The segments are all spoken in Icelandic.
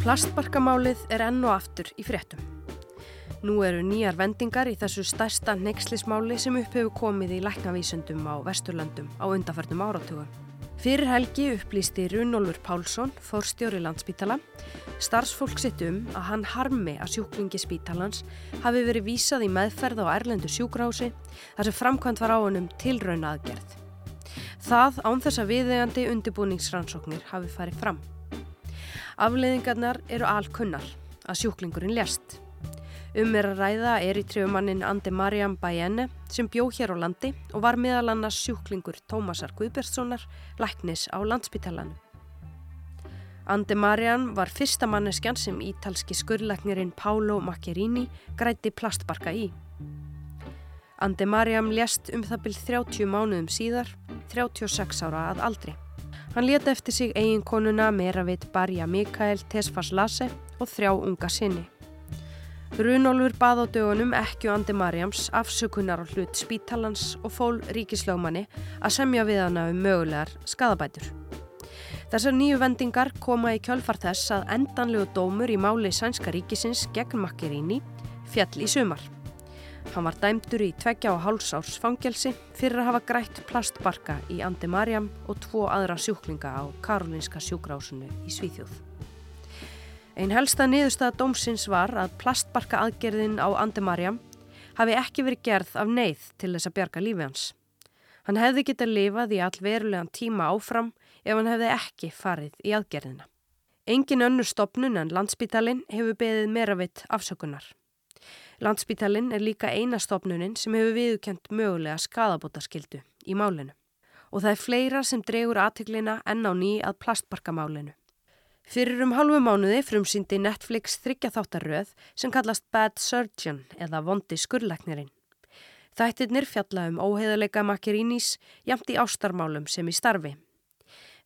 Plastbarkamálið er enn og aftur í fréttum. Nú eru nýjar vendingar í þessu stærsta neykslismáli sem upp hefur komið í læknavísundum á Vesturlandum á undarförnum áratugum. Fyrir helgi upplýsti Runolfur Pálsson, fórstjóri landspítala, starfsfólk sitt um að hann harmi að sjúklingi spítalans hafi verið vísað í meðferð á Erlendu sjúkrási þar sem framkvæmt var á honum tilrauna aðgerð. Það án þess að viðegandi undirbúningsrannsóknir hafi farið fram. Afleiðingarnar eru alkunnar að sjúklingurinn lést. Um er að ræða er í trjöfumannin Andi Mariam Bajene sem bjó hér á landi og var meðal annars sjúklingur Tómasar Guðbertssonar, læknis á landsbytalanum. Andi Mariam var fyrsta manneskjan sem ítalski skurrlæknirinn Pálo Macchiarini græti plastbarka í. Andi Mariam lést um það byrð 30 mánuðum síðar, 36 ára að aldri. Hann leta eftir sig eiginkonuna Meravit Barja Mikael Tesfas Lasse og þrjá unga sinni. Runolfur bað á dögunum ekki Andi Marjams afsökunar á hlut spítalans og fól ríkislögmanni að semja við hana um mögulegar skadabætur. Þessar nýju vendingar koma í kjölfar þess að endanlegu dómur í máli Sænska ríkisins gegn Makkeríni fjall í sumar. Hann var dæmdur í tveggja og hálsárs fangelsi fyrir að hafa grætt plastbarka í Andi Marjam og tvo aðra sjúklinga á Karolinska sjúkrásunu í Svíþjóð. Einn helsta niðurstaða dómsins var að plastbarka aðgerðin á Andi Marjam hafi ekki verið gerð af neyð til þess að bjarga lífi hans. Hann hefði getað lifað í allverulegan tíma áfram ef hann hefði ekki farið í aðgerðina. Engin önnur stopnun en landsbítalinn hefur beðið meira vitt afsökunar. Landspítalinn er líka einastofnunin sem hefur viðkjönd mögulega skadabótaskildu í málinu og það er fleira sem dregur aðteglina enn á ný að plastbarkamálinu. Fyrir um halvu mánuði frumsýndi Netflix þryggjatháttaröð sem kallast Bad Surgeon eða Vondi skurrleiknirinn. Þættirnir fjalla um óheðuleika Makirínís jamt í ástarmálum sem í starfi.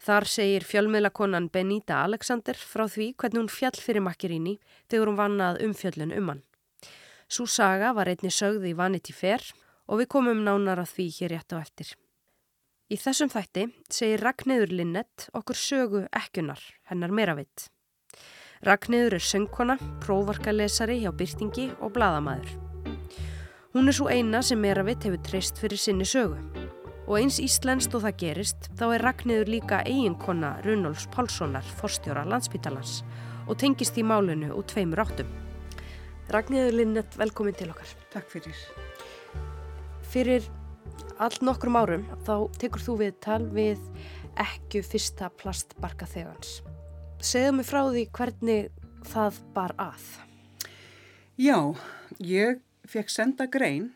Þar segir fjölmiðlakonan Benita Alexander frá því hvernig hún fjall fyrir Makiríní þegar hún vannað umfjöllun um hann. Sú saga var einni sögð í Vanity Fair og við komum nánar að því hér rétt á eftir. Í þessum þætti segir Ragnæður Linnett okkur sögu ekkunar, hennar meravitt. Ragnæður er söngkona, prófarkalesari hjá byrtingi og bladamæður. Hún er svo eina sem meravitt hefur treyst fyrir sinni sögu. Og eins íslenskt og það gerist, þá er Ragnæður líka eiginkona Runolfs Pálssonar, forstjóra landsbytalans og tengist í málinu úr tveimur áttum. Ragnhildur Linnett, velkomin til okkar. Takk fyrir. Fyrir all nokkrum árum þá tekur þú við tal við ekki fyrsta plastbarka þegans. Segðu mig frá því hvernig það bar að. Já, ég fekk senda grein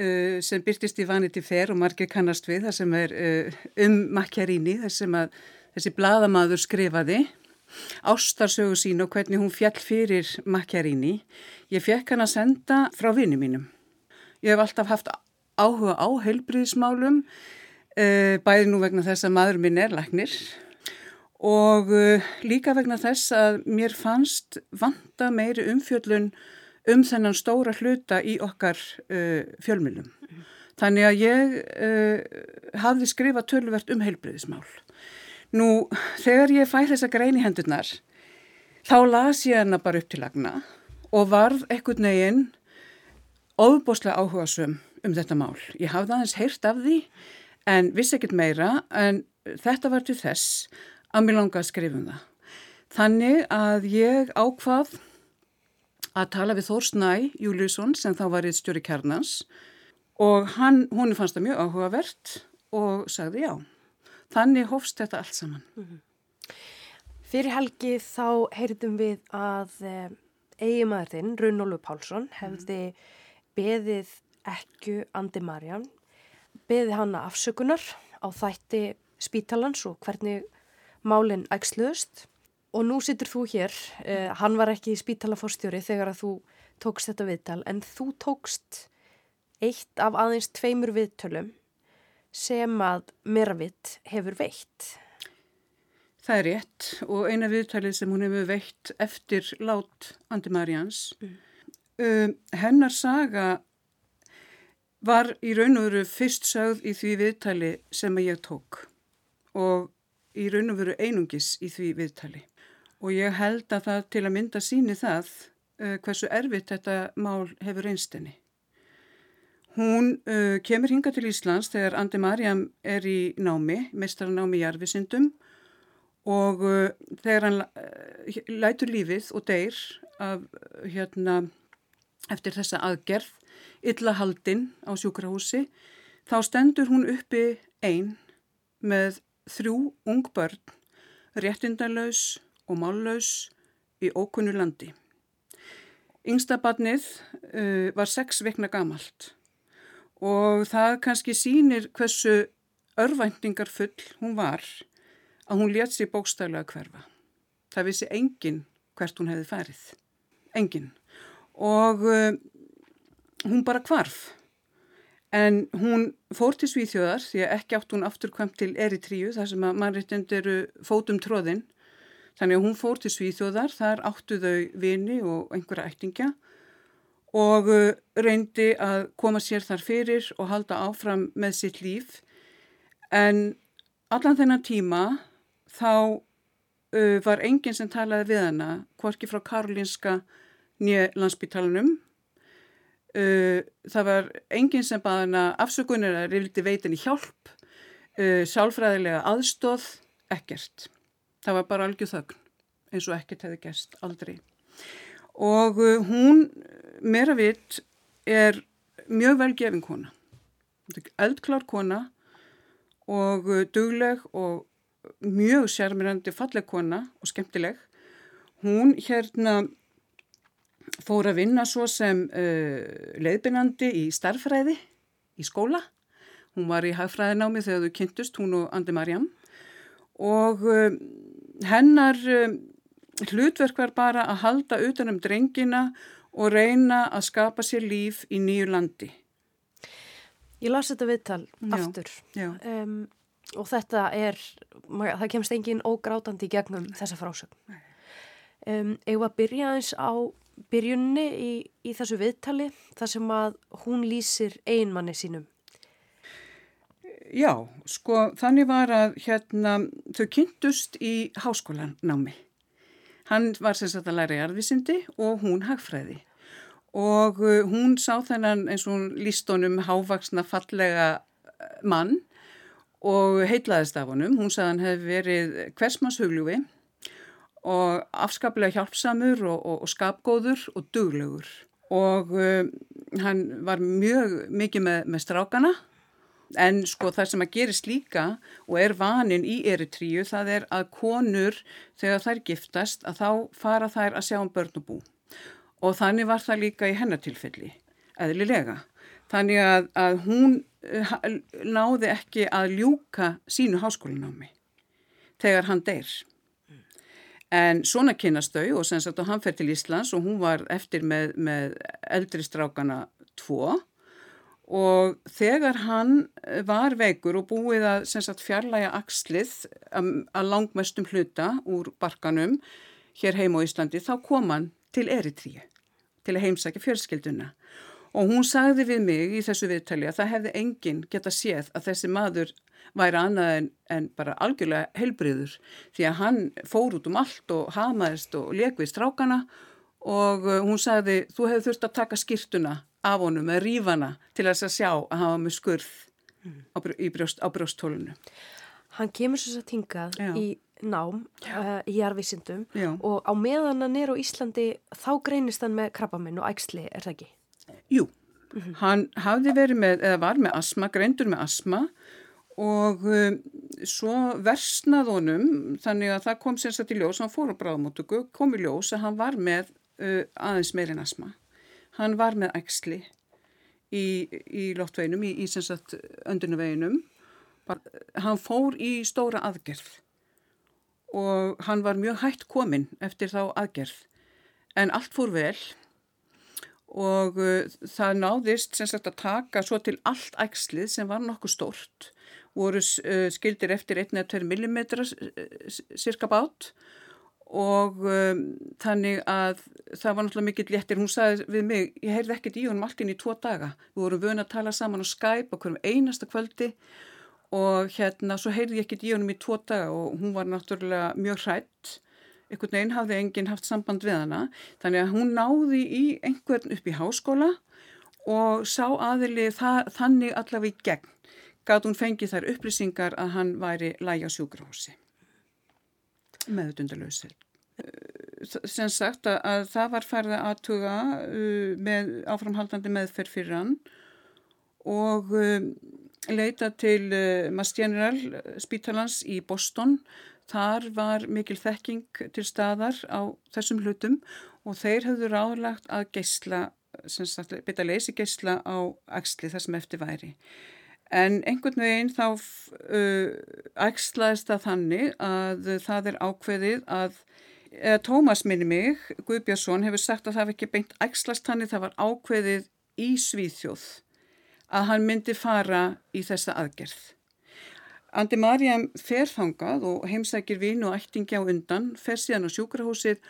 uh, sem byrtist í Vanity Fair og margir kannast við það sem er uh, um Macchiarini, þess sem að þessi bladamadur skrifaði ástarsögu sín og hvernig hún fjall fyrir Macchiarini. Ég fekk hann að senda frá vinni mínum. Ég hef alltaf haft áhuga á heilbriðismálum, uh, bæði nú vegna þess að maður minn er læknir og uh, líka vegna þess að mér fannst vanta meiri umfjöllun um þennan stóra hluta í okkar uh, fjölmjölum. Þannig að ég hafði skrifað tölvert um heilbriðismál. Nú, þegar ég fæ þessa grein í hendurnar, þá las ég hana bara upp til lagna og varð ekkert neginn óbúslega áhuga sum um þetta mál. Ég hafði aðeins heyrt af því en vissi ekkert meira en þetta var til þess að mér langa að skrifa um það. Þannig að ég ákvað að tala við Þór Snæ Júliusson sem þá var í stjóri kjarnans og hann, hún fannst það mjög áhugavert og sagði já. Þannig hófst þetta allt saman. Mm -hmm. Fyrir helgi þá heyrðum við að eh, eiginmaðurinn, Runólu Pálsson, hefði mm. beðið ekku Andi Marjan, beðið hanna afsökunar á þætti spítalans og hvernig málinn ægsluðust. Og nú situr þú hér, eh, hann var ekki spítalafórstjóri þegar að þú tókst þetta viðtal, en þú tókst eitt af aðeins tveimur viðtölum sem að Mervitt hefur veitt. Það er rétt og eina viðtalið sem hún hefur veitt eftir lát Andi Marjans. Mm. Um, hennar saga var í raun og veru fyrst sögð í því viðtali sem ég tók og í raun og veru einungis í því viðtali. og ég held að það til að mynda síni það uh, hversu erfitt þetta mál hefur einstinni. Hún uh, kemur hinga til Íslands þegar Andi Marjam er í námi, meistaranámi í jarfisindum og uh, þegar hann uh, lætur lífið og deyr af, hérna, eftir þessa aðgerð, illa haldinn á sjúkrahúsi, þá stendur hún uppi einn með þrjú ung börn, réttindalauðs og mállaus í ókunnu landi. Yngstabarnið uh, var sex vekna gamalt og það kannski sínir hversu örvæntingar full hún var að hún létt sér bókstæðlega hverfa. Það vissi enginn hvert hún hefði farið. Enginn. Og uh, hún bara kvarf. En hún fór til Svíþjóðar því að ekki átt hún afturkvæmt til Eritríu þar sem að mannréttind eru fótum tróðinn. Þannig að hún fór til Svíþjóðar, þar áttu þau vini og einhverja ættingja og uh, reyndi að koma sér þar fyrir og halda áfram með sitt líf. En allan þennan tíma þá uh, var enginn sem talaði við hana, hvorki frá Karolinska nýja landsbytalanum. Uh, það var enginn sem baði hana afsökunir að reyfildi veitin í hjálp, uh, sálfræðilega aðstóð, ekkert. Það var bara algjör þögn, eins og ekkert hefði gæst aldrei. Og uh, hún, meira vitt, er mjög velgefin kona. Eldklár kona og uh, dugleg og mjög sérmyrandi falleg kona og skemmtileg. Hún hérna fór að vinna svo sem uh, leiðbynandi í starfræði í skóla. Hún var í hagfræðinámi þegar þau kynntust, hún og Andi Marjam. Og uh, hennar uh, hlutverk var bara að halda utanum drengina og reyna að skapa sér líf í nýju landi. Ég las þetta viðtal Já, aftur. Já. Um, og þetta er, það kemst engin ógrátandi í gegnum þessa frásögn. Um, Eða byrja eins á byrjunni í, í þessu viðtali þar sem að hún lýsir einmanni sínum. Já, sko þannig var að hérna þau kynntust í háskólanámi. Hann var sem sagt að læra í arðvísindi og hún hagfræði. Og uh, hún sá þennan eins og hún líst honum hávaksna fallega uh, mann og heitlaðist af honum. Hún sagði hann hefði verið hversmanns hugljúi og afskaplega hjálpsamur og, og, og skapgóður og duglegur. Og uh, hann var mjög mikið með, með strákana en sko það sem að gerist líka og er vanin í eritríu það er að konur þegar þær giftast að þá fara þær að sjá um börn og bú. Og þannig var það líka í hennatilfelli, eðlilega. Þannig að, að hún uh, náði ekki að ljúka sínu háskólinámi þegar hann deyr. En svona kynast þau og sem sagt og hann fer til Íslands og hún var eftir með, með eldri strákana tvo og þegar hann var veikur og búið að sagt fjarlæga axlið að langmestum hluta úr barkanum hér heim á Íslandi þá kom hann til Eritríu til að heimsækja fjölskylduna. Og hún sagði við mig í þessu viðtali að það hefði enginn geta séð að þessi maður væri annað en, en bara algjörlega helbriður því að hann fór út um allt og hamaðist og lekvið strákana. Og uh, hún sagði þú hefði þurft að taka skýrtuna af honum með rífana til að sjá að hann var með skurð mm. á, brjóst, á brjósthólunu. Hann kemur svo að tingað í nám uh, í jarðvísindum og á meðan hann er á Íslandi þá greinist hann með krabbaminn og ægsli, er það ekki? Jú, mm -hmm. hann hafði verið með, eða var með asma, greindur með asma og um, svo versnað honum þannig að það kom sérstaklega í ljós, hann fór á bráðmótugu, kom í ljós að hann var með uh, aðeins meirinn asma. Hann var með ægsli í, í loftveinum, í, í öndunaveginum. Hann fór í stóra aðgerð og hann var mjög hægt kominn eftir þá aðgerð. En allt fór vel og uh, það náðist sagt, að taka svo til allt ægslið sem var nokkuð stórt voru uh, skildir eftir 1-2 mm cirka bát og um, þannig að það var náttúrulega mikill léttir, hún sagði við mig, ég heyrði ekkert í honum allt inn í tvo daga, við vorum vöna að tala saman á Skype okkur um einasta kvöldi og hérna svo heyrði ég ekkert í honum í tvo daga og hún var náttúrulega mjög hrætt einhvern veginn hafði enginn haft samband við hana, þannig að hún náði í einhvern upp í háskóla og sá aðili það, þannig allavega í gegn, gæt hún fengið þær upplýsingar að hann væri lægi á sjúkrahúsi meðutundalöðsel. Sem sagt að, að það var færða aðtuga uh, með áframhaldandi meðferð fyrir hann og uh, leita til uh, Mass General spítalans í Boston. Þar var mikil þekking til staðar á þessum hlutum og þeir hafðu ráðlagt að geysla, sem sagt, byrja að leysi geysla á axli þar sem eftir væri. En einhvern veginn þá uh, ægslaðist það þannig að það er ákveðið að, Tómas minni mig, Guðbjörnsson, hefur sagt að það var ekki beint ægslast þannig, það var ákveðið í Svíþjóð að hann myndi fara í þessa aðgerð. Andi Marjam fer þangað og heimsækir vinn og ættingi á undan, fer síðan á sjúkrahúsið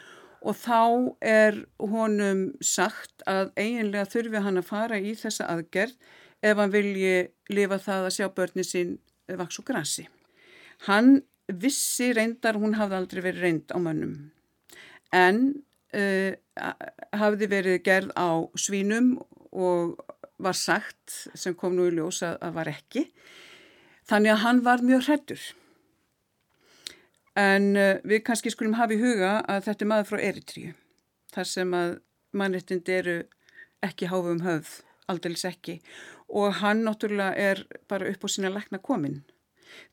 og þá er honum sagt að eiginlega þurfi hann að fara í þessa aðgerð ef hann vilji lifa það að sjá börni sín vaks og grasi. Hann vissi reyndar, hún hafði aldrei verið reynd á mönnum, en uh, hafði verið gerð á svínum og var sagt, sem kom nú í ljós að, að var ekki, þannig að hann var mjög hrettur. En uh, við kannski skulum hafa í huga að þetta er maður frá Eritríu, þar sem að mannrettindi eru ekki háfum höfð, aldeilis ekki og hann náttúrulega er bara upp á sína lækna komin.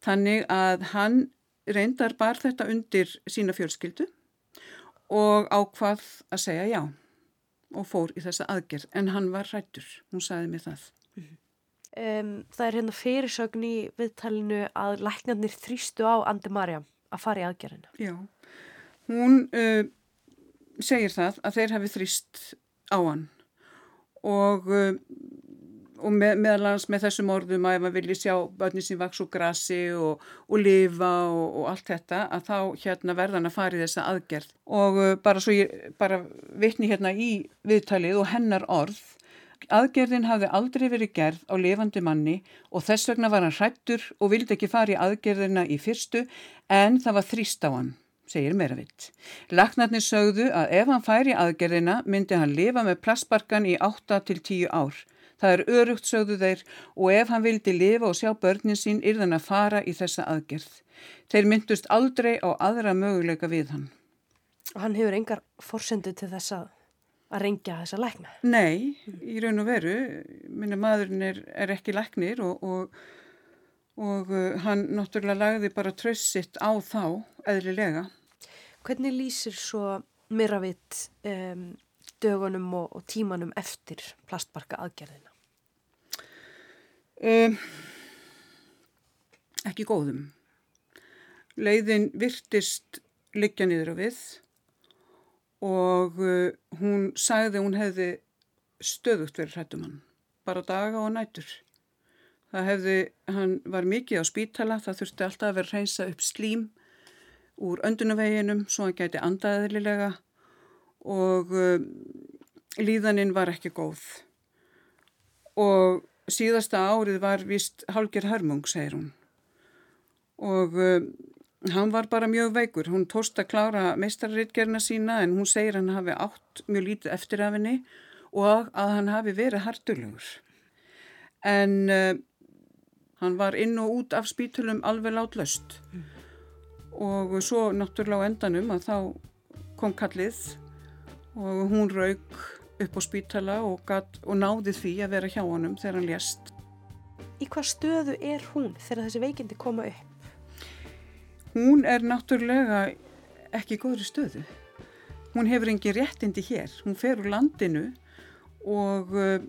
Þannig að hann reyndar bara þetta undir sína fjölskyldu og ákvað að segja já og fór í þessa aðgerð en hann var rættur, hún sagði mig það. Um, það er hérna fyrirsögn í viðtalinu að læknarnir þrýstu á Andi Marja að fara í aðgerðina. Já, hún uh, segir það að þeir hafi þrýst á hann og uh, og með, meðalans með þessum orðum að ef maður vilji sjá börni sem vaks úr grassi og, og lifa og, og allt þetta að þá hérna verðan að fara í þessa aðgerð og uh, bara svo ég bara vitni hérna í viðtalið og hennar orð aðgerðin hafði aldrei verið gerð á lifandi manni og þess vegna var hann hrættur og vildi ekki fara í aðgerðina í fyrstu en það var þrýst á hann segir meira vitt. Laknarnir sögðu að ef hann færi aðgerðina myndi hann lifa með plastbarkan í 8 til 10 ár. Það er örugt, sögðu þeir, og ef hann vildi lifa og sjá börnin sín yrðan að fara í þessa aðgerð. Þeir myndust aldrei á aðra möguleika við hann. Og hann hefur engar forsendu til þess að, að reyngja þessa lækna? Nei, í raun og veru. Minna maðurinn er, er ekki læknir og, og, og uh, hann náttúrulega lagði bara trössitt á þá, eðlilega. Hvernig lýsir svo Miravitt um, dögunum og, og tímanum eftir plastbarka aðgerðina? Um, ekki góðum. Leiðin virtist liggja niður á við og uh, hún sagði hún hefði stöðugt verið hrættum hann, bara daga og nætur. Það hefði, hann var mikið á spítala, það þurfti alltaf að vera reynsa upp slím úr öndunaveginum svo hann gæti andaðilega og uh, líðaninn var ekki góð. Og síðasta árið var vist Hálger Hörmung, segir hún. Og uh, hann var bara mjög veikur. Hún tóst að klára meistarriðgerna sína en hún segir hann hafi átt mjög lítið eftir af henni og að hann hafi verið hartulegur. En uh, hann var inn og út af spítulum alveg látlöst. Mm. Og svo náttúrulega á endanum að þá kom kallið og hún raug upp á spítala og, gat, og náði því að vera hjá honum þegar hann lést. Í hvað stöðu er hún þegar þessi veikindi koma upp? Hún er náttúrulega ekki góðri stöðu. Hún hefur engi réttindi hér. Hún fer úr landinu og uh,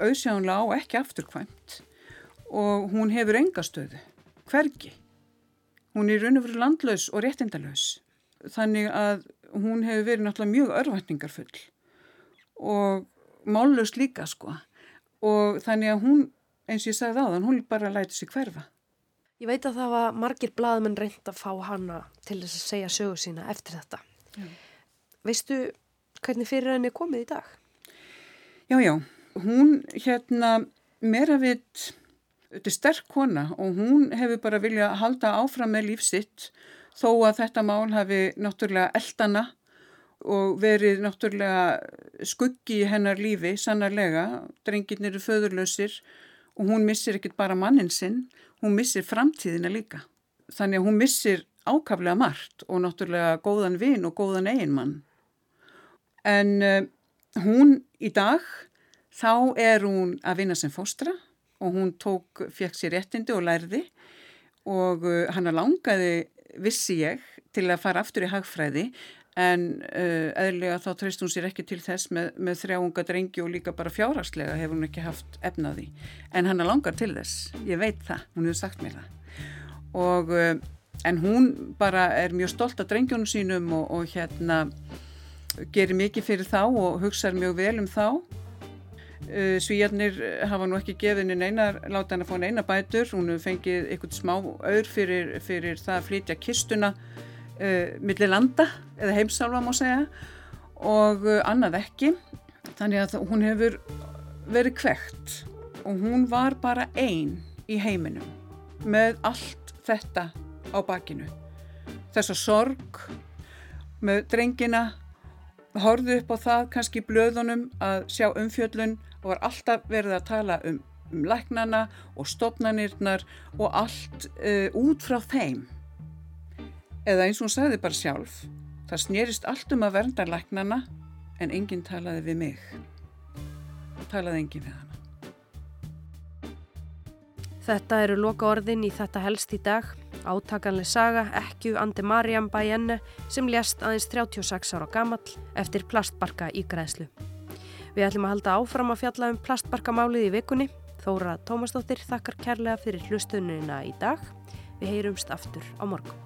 auðsjáðanlega á ekki afturkvæmt og hún hefur enga stöðu. Hvergi? Hún er raun og verið landlaus og réttindalaus. Þannig að hún hefur verið náttúrulega mjög örvætningarfull og mállust líka sko og þannig að hún, eins og ég sagði á þann, hún bara læti sig hverfa. Ég veit að það var margir blaðmenn reynd að fá hana til þess að segja sögu sína eftir þetta. Já. Veistu hvernig fyrir henni komið í dag? Já, já, hún hérna meira við, þetta er sterk kona og hún hefur bara viljað halda áfram með lífsitt þó að þetta mál hafi náttúrulega eldana og verið náttúrulega skuggi í hennar lífi, sannarlega, drengirnir eru föðurlausir og hún missir ekkit bara mannin sinn, hún missir framtíðina líka. Þannig að hún missir ákaflega margt og náttúrulega góðan vinn og góðan eiginmann. En uh, hún í dag, þá er hún að vinna sem fóstra og hún tók, fekk sér réttindi og lærði og uh, hann langaði, vissi ég, til að fara aftur í hagfræði en uh, eðlega þá treyst hún sér ekki til þess með, með þrjáunga drengi og líka bara fjárhagslega hefur hún ekki haft efnaði en hann er langar til þess, ég veit það hún hefur sagt mér það. Og uh, en hún bara er mjög stolt af drengjónum sínum og, og hérna gerir mikið fyrir þá og hugsaður mjög vel um þá. Uh, Svíjarnir hafa nú ekki gefið henni einar, láta henni að fá henni eina bætur. Hún hefur fengið eitthvað smá aur fyrir, fyrir það að flytja kistuna uh, millir landa eða heimsálfa má segja og uh, annað ekki. Þannig að hún hefur verið kvekt og hún var bara einn í heiminum með allt þetta á bakinu. Þessa sorg með drengina horfið upp á það kannski blöðunum að sjá umfjöllun og var alltaf verið að tala um, um læknana og stopnarnirnar og allt uh, út frá þeim Eða eins og hún sagði bara sjálf, það snýrist allt um að vernda læknana en enginn talaði við mig. Talaði enginn við hana. Þetta eru loka orðin í þetta helst í dag. Átakanlega saga Ekkju Andi Mariam Bajenne sem lést aðeins 36 ára gamall eftir plastbarka í græðslu. Við ætlum að halda áfram að fjalla um plastbarkamálið í vikunni. Þóra Tómasdóttir þakkar kærlega fyrir hlustununa í dag. Við heyrumst aftur á morgun.